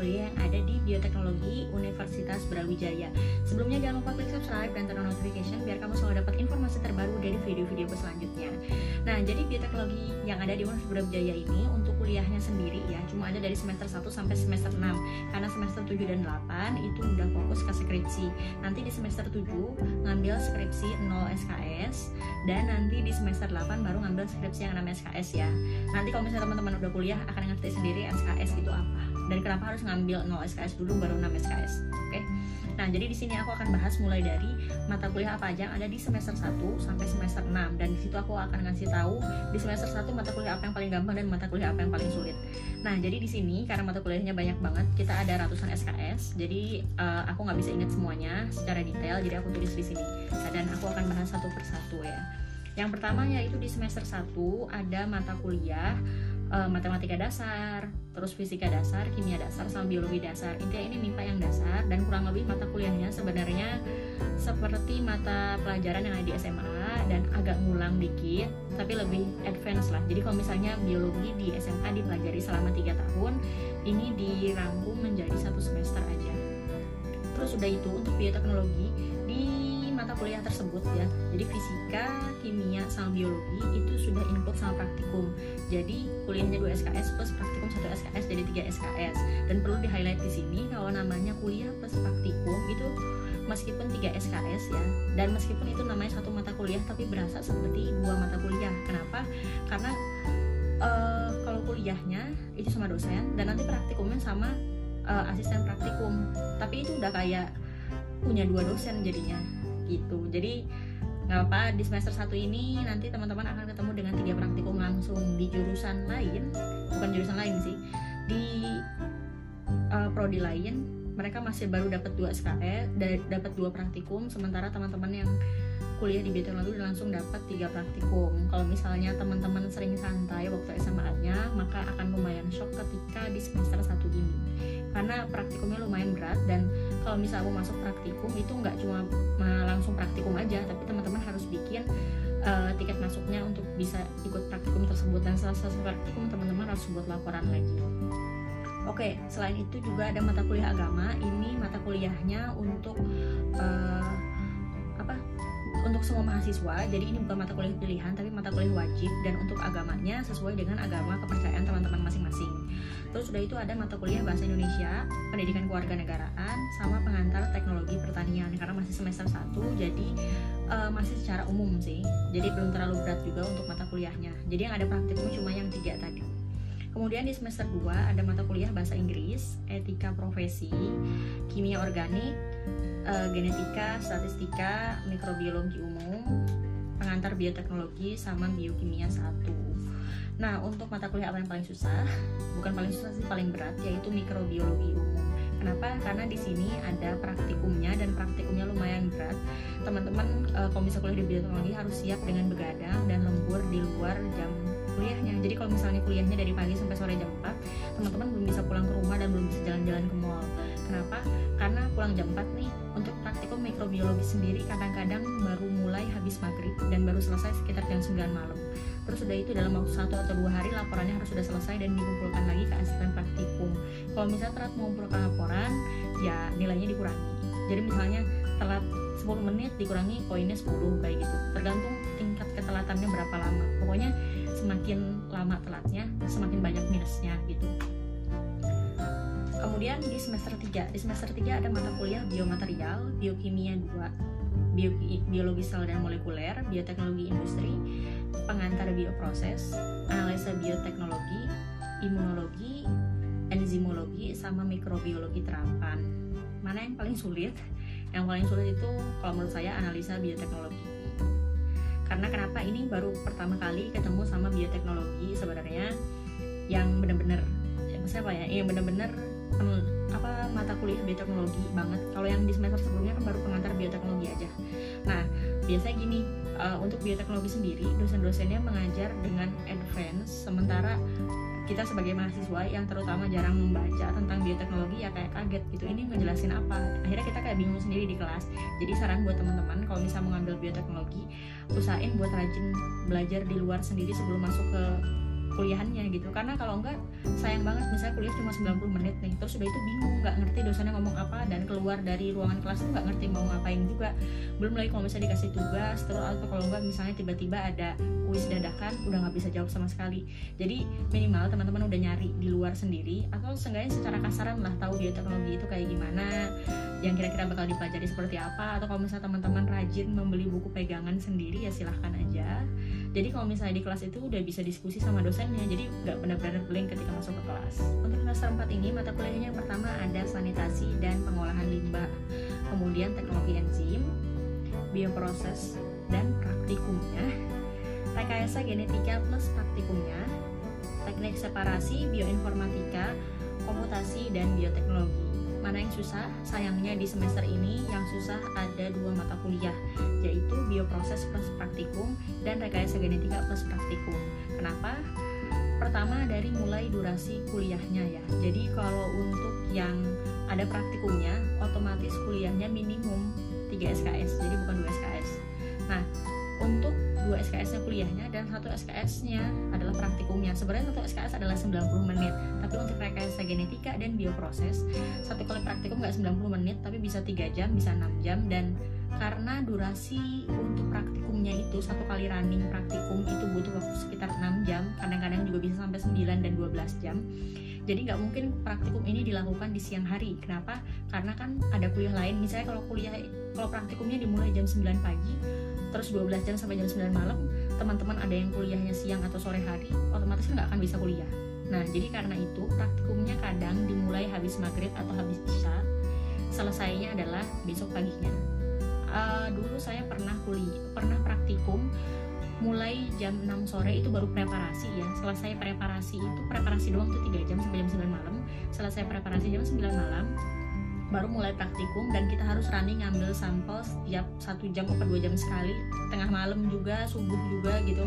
kuliah yang ada di Bioteknologi Universitas Brawijaya. Sebelumnya jangan lupa klik subscribe dan turn on notification biar kamu selalu dapat informasi terbaru dari video-video selanjutnya. Nah, jadi bioteknologi yang ada di Universitas Brawijaya ini untuk kuliahnya sendiri ya, cuma ada dari semester 1 sampai semester 6. Karena semester 7 dan 8 itu udah fokus ke skripsi. Nanti di semester 7 ngambil skripsi 0 SKS dan nanti di semester 8 baru ngambil skripsi yang 6 SKS ya. Nanti kalau misalnya teman-teman udah kuliah akan ngerti sendiri SKS itu apa dan kenapa harus ngambil 0 SKS dulu baru 6 SKS. Oke. Okay? Nah, jadi di sini aku akan bahas mulai dari mata kuliah apa aja yang ada di semester 1 sampai semester 6 dan di situ aku akan ngasih tahu di semester 1 mata kuliah apa yang paling gampang dan mata kuliah apa yang paling sulit. Nah, jadi di sini karena mata kuliahnya banyak banget, kita ada ratusan SKS. Jadi uh, aku nggak bisa ingat semuanya secara detail, jadi aku tulis di sini. Nah, dan aku akan bahas satu persatu ya. Yang pertama yaitu di semester 1 ada mata kuliah uh, matematika dasar, terus fisika dasar, kimia dasar, sama biologi dasar. Intinya ini MIPA yang dasar dan kurang lebih mata kuliahnya sebenarnya seperti mata pelajaran yang ada di SMA dan agak ngulang dikit, tapi lebih advance lah. Jadi kalau misalnya biologi di SMA dipelajari selama tiga tahun, ini dirangkum menjadi satu semester aja. Terus sudah itu untuk bioteknologi mata kuliah tersebut ya. Jadi fisika kimia sama biologi itu sudah input sama praktikum. Jadi kuliahnya 2 SKS plus praktikum 1 SKS jadi 3 SKS dan perlu di highlight di sini kalau namanya kuliah plus praktikum itu meskipun 3 SKS ya. Dan meskipun itu namanya satu mata kuliah tapi berasa seperti dua mata kuliah. Kenapa? Karena uh, kalau kuliahnya itu sama dosen dan nanti praktikumnya sama uh, asisten praktikum. Tapi itu udah kayak punya dua dosen jadinya gitu. Jadi nggak apa di semester satu ini nanti teman-teman akan ketemu dengan tiga praktikum langsung di jurusan lain bukan jurusan lain sih di uh, prodi lain. Mereka masih baru dapat dua SKE dapat dua praktikum sementara teman-teman yang kuliah di bioteknologi langsung dapat tiga praktikum. Kalau misalnya teman-teman sering santai waktu SMA-nya maka akan lumayan shock ketika di semester satu ini. Karena praktikumnya lumayan berat dan kalau misalnya mau masuk praktikum itu nggak cuma langsung praktikum aja tapi teman-teman harus bikin uh, tiket masuknya untuk bisa ikut praktikum tersebut dan setelah selesai praktikum teman-teman harus buat laporan lagi Oke, selain itu juga ada mata kuliah agama. Ini mata kuliahnya untuk uh? Untuk semua mahasiswa. Jadi ini bukan mata kuliah pilihan, tapi mata kuliah wajib dan untuk agamanya sesuai dengan agama kepercayaan teman-teman masing-masing. Terus sudah itu ada mata kuliah bahasa Indonesia, pendidikan kewarganegaraan, sama pengantar teknologi pertanian karena masih semester 1 jadi uh, masih secara umum sih. Jadi belum terlalu berat juga untuk mata kuliahnya. Jadi yang ada praktikum cuma yang tiga tadi. Kemudian di semester 2 ada mata kuliah bahasa Inggris, etika profesi, kimia organik, uh, genetika, statistika, mikrobiologi umum, pengantar bioteknologi sama biokimia 1. Nah, untuk mata kuliah apa yang paling susah? Bukan paling susah sih, paling berat yaitu mikrobiologi umum. Kenapa? Karena di sini ada praktikumnya dan praktikumnya lumayan berat. Teman-teman e, kalau bisa kuliah di bioteknologi harus siap dengan begadang dan lembur di luar jam kuliahnya. Jadi kalau misalnya kuliahnya dari pagi sampai sore jam 4, teman-teman belum bisa pulang ke rumah dan belum bisa jalan-jalan ke mall. Kenapa? Karena pulang jam 4 nih. Untuk praktikum mikrobiologi sendiri kadang-kadang baru mulai habis maghrib dan baru selesai sekitar jam 9 malam. Terus sudah itu dalam waktu satu atau dua hari laporannya harus sudah selesai dan dikumpulkan lagi ke asisten praktikum. Kalau misalnya telat mengumpulkan laporan ya nilainya dikurangi. Jadi misalnya telat 10 menit dikurangi poinnya 10 kayak gitu. Tergantung tingkat ketelatannya berapa lama. Pokoknya semakin lama telatnya semakin banyak minusnya gitu kemudian di semester 3 di semester 3 ada mata kuliah biomaterial biokimia 2 bio, biologi sel dan molekuler, bioteknologi industri, pengantar bioproses, analisa bioteknologi, imunologi, enzimologi, sama mikrobiologi terapan. Mana yang paling sulit? Yang paling sulit itu kalau menurut saya analisa bioteknologi. Karena kenapa ini baru pertama kali ketemu sama bioteknologi sebenarnya yang benar-benar ya, maksudnya apa ya? Yang benar-benar apa mata kuliah bioteknologi banget. Kalau yang di semester sebelumnya kan baru pengantar bioteknologi aja. Nah biasanya gini uh, untuk bioteknologi sendiri dosen-dosennya mengajar dengan advance sementara kita sebagai mahasiswa yang terutama jarang membaca tentang bioteknologi ya kayak kaget gitu ini ngejelasin apa? Akhirnya kita kayak bingung sendiri di kelas. Jadi saran buat teman-teman kalau bisa mengambil bioteknologi usahain buat rajin belajar di luar sendiri sebelum masuk ke perkuliahannya gitu. Karena kalau enggak sayang banget misalnya kuliah cuma 90 menit nih terus udah itu bingung nggak ngerti dosennya ngomong apa dan keluar dari ruangan kelas tuh nggak ngerti mau ngapain juga. Belum lagi kalau misalnya dikasih tugas terus atau kalau enggak misalnya tiba-tiba ada kuis dadakan udah nggak bisa jawab sama sekali. Jadi minimal teman-teman udah nyari di luar sendiri atau seenggaknya secara kasaran lah tahu bioteknologi itu kayak gimana yang kira-kira bakal dipelajari seperti apa atau kalau misalnya teman-teman rajin membeli buku pegangan sendiri ya silahkan aja jadi kalau misalnya di kelas itu udah bisa diskusi sama dosennya jadi nggak benar-benar blank ketika masuk ke kelas. Untuk semester 4 ini mata kuliahnya yang pertama ada sanitasi dan pengolahan limbah kemudian teknologi enzim bioproses dan praktikumnya. Rekayasa genetika plus praktikumnya teknik separasi bioinformatika komputasi dan bioteknologi. Mana yang susah? Sayangnya di semester ini yang susah ada dua mata kuliah, bioproses plus praktikum dan rekayasa genetika plus praktikum. Kenapa? Pertama dari mulai durasi kuliahnya ya. Jadi kalau untuk yang ada praktikumnya, otomatis kuliahnya minimum 3 SKS, jadi bukan 2 SKS. Nah, untuk dua SKS-nya kuliahnya dan satu SKS-nya adalah praktikumnya. Sebenarnya satu SKS adalah 90 menit, tapi untuk rekayasa genetika dan bioproses, satu kali praktikum nggak 90 menit, tapi bisa 3 jam, bisa 6 jam dan karena durasi untuk praktikumnya itu satu kali running praktikum itu butuh waktu sekitar 6 jam, kadang-kadang juga bisa sampai 9 dan 12 jam. Jadi nggak mungkin praktikum ini dilakukan di siang hari. Kenapa? Karena kan ada kuliah lain. Misalnya kalau kuliah kalau praktikumnya dimulai jam 9 pagi, terus 12 jam sampai jam 9 malam teman-teman ada yang kuliahnya siang atau sore hari otomatis kan nggak akan bisa kuliah nah jadi karena itu praktikumnya kadang dimulai habis maghrib atau habis isya selesainya adalah besok paginya uh, dulu saya pernah kuliah pernah praktikum mulai jam 6 sore itu baru preparasi ya. Selesai preparasi itu preparasi doang tuh 3 jam sampai jam 9 malam. Selesai preparasi jam 9 malam baru mulai praktikum dan kita harus running ngambil sampel setiap satu jam atau dua jam sekali. Tengah malam juga subuh juga gitu.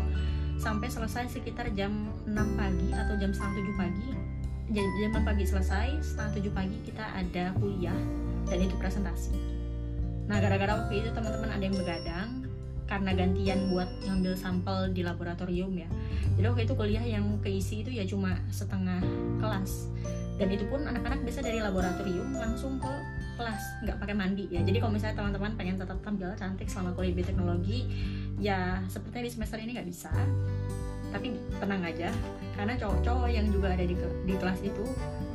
Sampai selesai sekitar jam 6 pagi atau jam setengah 7 pagi. Jam, jam 6 pagi selesai setengah 7 pagi kita ada kuliah dan itu presentasi nah gara-gara waktu itu teman-teman ada yang begadang karena gantian buat ngambil sampel di laboratorium ya. Jadi waktu itu kuliah yang keisi itu ya cuma setengah kelas. Dan itu pun anak-anak bisa dari laboratorium langsung ke kelas nggak pakai mandi ya. Jadi kalau misalnya teman-teman pengen tetap tampil cantik selama kuliah bioteknologi ya sepertinya di semester ini nggak bisa. Tapi tenang aja karena cowok-cowok yang juga ada di, di kelas itu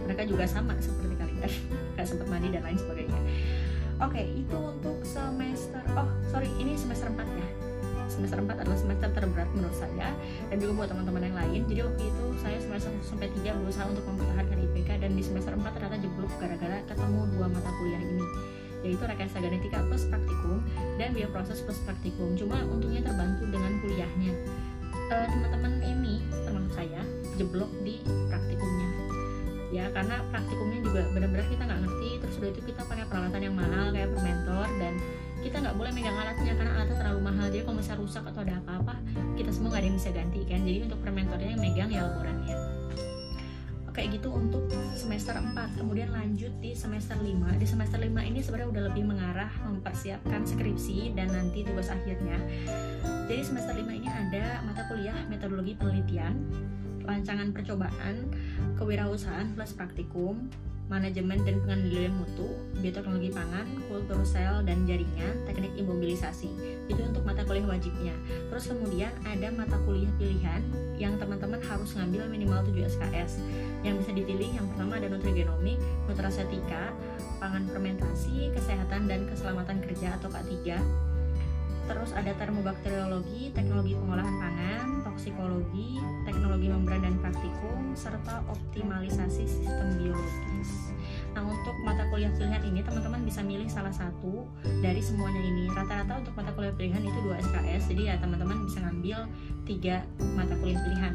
mereka juga sama seperti kalian. Nggak sempat mandi dan lain sebagainya oke itu untuk semester oh sorry ini semester 4 ya. Semester 4 adalah semester terberat menurut saya dan juga buat teman-teman yang lain. Jadi waktu itu saya semester 1 sampai 3 berusaha untuk mempertahankan IPK dan di semester 4 ternyata jeblok gara-gara ketemu dua mata kuliah ini. Yaitu rekayasa genetika plus praktikum dan bioproses plus praktikum. Cuma untungnya terbantu dengan kuliahnya. Uh, teman-teman ini termasuk saya jeblok di praktikumnya ya karena praktikumnya juga benar-benar kita nggak ngerti terus udah itu kita pakai peralatan yang mahal kayak permentor dan kita nggak boleh megang alatnya karena alatnya terlalu mahal. Jadi kalau misalnya rusak atau ada apa-apa kita semua nggak ada yang bisa ganti kan? Jadi untuk fermentornya yang megang ya laborannya kayak gitu untuk semester 4 kemudian lanjut di semester 5 di semester 5 ini sebenarnya udah lebih mengarah mempersiapkan skripsi dan nanti tugas akhirnya. Jadi semester 5 ini ada mata kuliah metodologi penelitian rancangan percobaan kewirausahaan plus praktikum manajemen dan pengendalian mutu, bioteknologi pangan, kultur sel dan jaringan, teknik imobilisasi. Itu untuk mata kuliah wajibnya. Terus kemudian ada mata kuliah pilihan yang teman-teman harus ngambil minimal 7 SKS. Yang bisa dipilih yang pertama ada nutrigenomik, nutrasetika, pangan fermentasi, kesehatan dan keselamatan kerja atau K3, terus ada termobakteriologi, teknologi pengolahan pangan, toksikologi, teknologi membran dan praktikum, serta optimalisasi sistem biologis. Nah, untuk mata kuliah pilihan ini teman-teman bisa milih salah satu dari semuanya ini. Rata-rata untuk mata kuliah pilihan itu 2 SKS, jadi ya teman-teman bisa ngambil tiga mata kuliah pilihan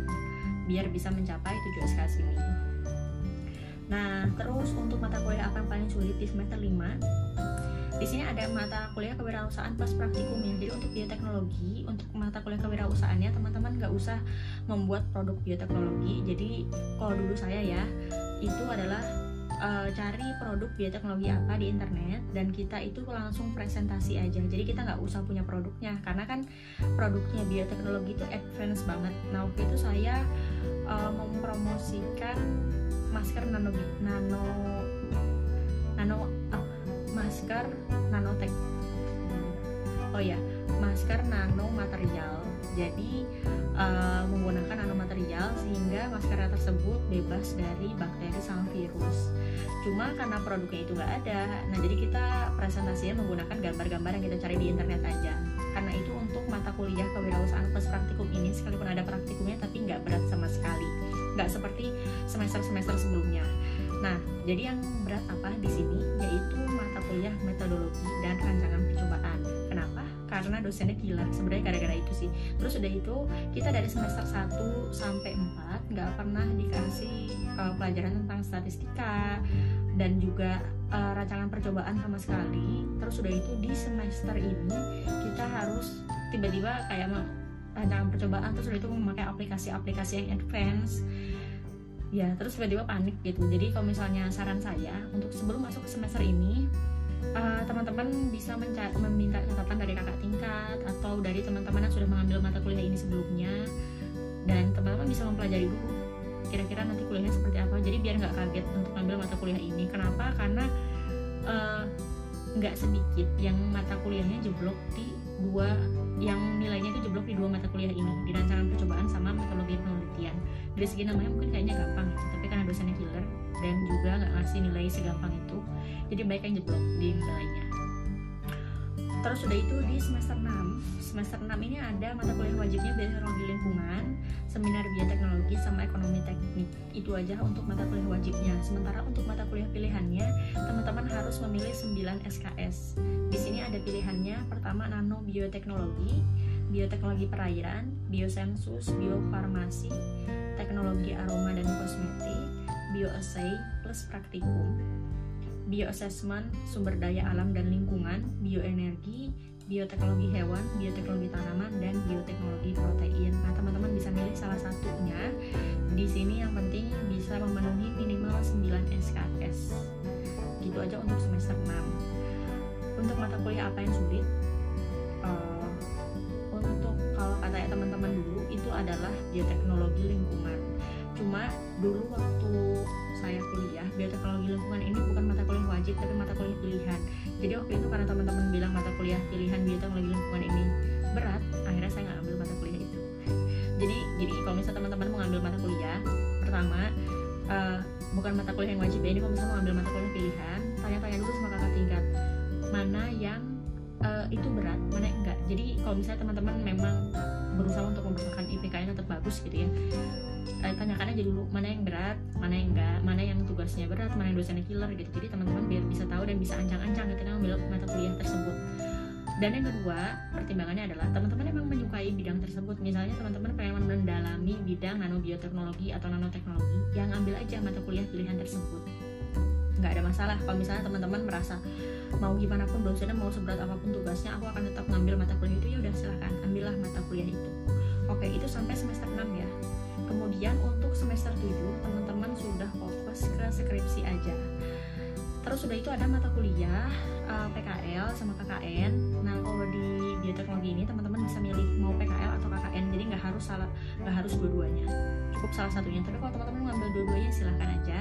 biar bisa mencapai 7 SKS ini. Nah, terus untuk mata kuliah apa yang paling sulit di semester 5? Di sini ada mata kuliah kewirausahaan plus praktikum ya jadi untuk bioteknologi. Untuk mata kuliah kewirausahaannya teman-teman nggak usah membuat produk bioteknologi. Jadi kalau dulu saya ya itu adalah uh, cari produk bioteknologi apa di internet dan kita itu langsung presentasi aja. Jadi kita nggak usah punya produknya. Karena kan produknya bioteknologi itu advance banget. Nah waktu itu saya uh, mempromosikan masker nano nano nano masker nanotech. Oh ya masker nano material jadi uh, menggunakan nanomaterial sehingga maskernya tersebut bebas dari bakteri sama virus. Cuma karena produknya itu nggak ada nah jadi kita presentasinya menggunakan gambar-gambar yang kita cari di internet aja. Karena itu untuk mata kuliah kewirausahaan plus praktikum ini sekalipun ada praktikumnya tapi nggak berat sama sekali. Nggak seperti semester-semester sebelumnya. Nah jadi yang berat apa di sini? Yaitu kuliah metodologi dan rancangan percobaan. Kenapa? Karena dosennya gila sebenarnya gara-gara itu sih. Terus udah itu kita dari semester 1 sampai 4 nggak pernah dikasih uh, pelajaran tentang statistika dan juga uh, rancangan percobaan sama sekali. Terus udah itu di semester ini kita harus tiba-tiba kayak rancangan percobaan terus udah itu memakai aplikasi-aplikasi yang advance ya terus tiba-tiba panik gitu. Jadi kalau misalnya saran saya untuk sebelum masuk ke semester ini eh, teman-teman bisa meminta catatan dari kakak tingkat atau dari teman-teman yang sudah mengambil mata kuliah ini sebelumnya. Dan teman-teman bisa mempelajari dulu kira-kira nanti kuliahnya seperti apa. Jadi biar nggak kaget untuk ambil mata kuliah ini. Kenapa? Karena eh, nggak uh, sedikit yang mata kuliahnya jeblok di dua yang jeblok di dua mata kuliah ini di rancangan percobaan sama metodologi penelitian. Dari segi namanya mungkin kayaknya gampang gitu tapi karena dosennya killer dan juga nggak ngasih nilai segampang itu jadi baik yang jeblok di nilainya. Terus sudah itu di semester 6 semester 6 ini ada mata kuliah wajibnya biologi lingkungan seminar bioteknologi sama ekonomi teknik. Itu aja untuk mata kuliah wajibnya. Sementara untuk mata kuliah pilihannya teman-teman harus memilih 9 SKS di sini ada pilihannya pertama nano bioteknologi bioteknologi perairan biosensus biofarmasi teknologi aroma dan kosmetik bioassay plus praktikum bioassessment sumber daya alam dan lingkungan, bioenergi, bioteknologi hewan, bioteknologi tanaman, dan bioteknologi protein. Nah, teman-teman bisa milih salah satunya. Di sini yang penting bisa memenuhi minimal 9 SKS. Gitu aja untuk semester 6. Untuk mata kuliah apa yang sulit? Uh, untuk kalau kata teman-teman dulu itu adalah bioteknologi lingkungan. Cuma dulu waktu saya kuliah bioteknologi lingkungan ini bukan mata kuliah wajib tapi mata kuliah pilihan jadi waktu itu karena teman-teman bilang mata kuliah pilihan bioteknologi lingkungan ini berat akhirnya saya nggak ambil mata kuliah itu jadi jadi kalau misalnya teman-teman mau ngambil mata kuliah pertama uh, bukan mata kuliah yang wajib ya ini kalau misalnya mau ambil mata kuliah pilihan tanya-tanya dulu sama kakak tingkat mana yang uh, itu berat. Mana enggak. Jadi kalau misalnya teman-teman memang berusaha untuk membesarkan IPK-nya tetap bagus gitu ya eh, tanyakan aja dulu mana yang berat mana yang enggak mana yang tugasnya berat mana yang dosennya killer gitu. Jadi teman-teman biar bisa tahu dan bisa ancang-ancang ketika ngambil mata kuliah tersebut. Dan yang kedua pertimbangannya adalah teman-teman emang menyukai bidang tersebut. Misalnya teman-teman pengen mendalami bidang nanobioteknologi atau nanoteknologi yang ambil aja mata kuliah pilihan tersebut nggak ada masalah. Kalau misalnya teman-teman merasa mau gimana pun dosennya mau seberat apa pun tugasnya aku akan tetap ngambil mata kuliah itu. Ya udah silahkan ambillah mata kuliah itu. Oke itu sampai semester 6 ya. Kemudian untuk semester 7 teman-teman sudah fokus ke skripsi aja. Terus sudah itu ada mata kuliah uh, eh, PKL sama KKN nah kalau di bioteknologi ini teman-teman bisa milih mau PKL atau KKN jadi nggak harus salah nggak harus dua-duanya. Cukup salah satunya. Tapi kalau teman-teman ngambil dua-duanya silahkan aja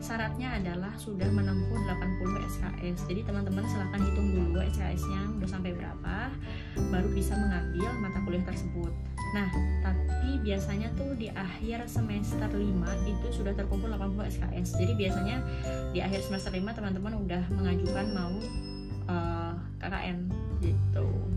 syaratnya adalah sudah menempuh 80 SKS jadi teman-teman silahkan hitung dulu SKS-nya udah sampai berapa baru bisa mengambil mata kuliah tersebut. Nah tapi biasanya tuh di akhir semester 5 itu sudah terkumpul 80 SKS jadi biasanya di akhir semester 5 teman-teman udah mengajukan mau uh, eh, KKN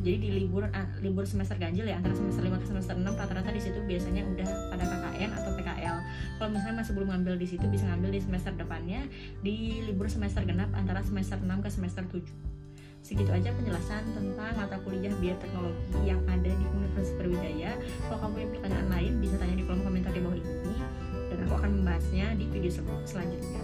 jadi di libur uh, libur semester ganjil ya antara semester 5 ke semester 6 rata-rata di situ biasanya udah pada KKN atau PKL kalau misalnya masih belum ngambil di situ bisa ngambil di semester depannya di libur semester genap antara semester 6 ke semester 7 segitu aja penjelasan tentang mata kuliah bioteknologi yang ada di Universitas Brawijaya kalau kamu punya pertanyaan lain bisa tanya di kolom komentar di bawah ini dan aku akan membahasnya di video selanjutnya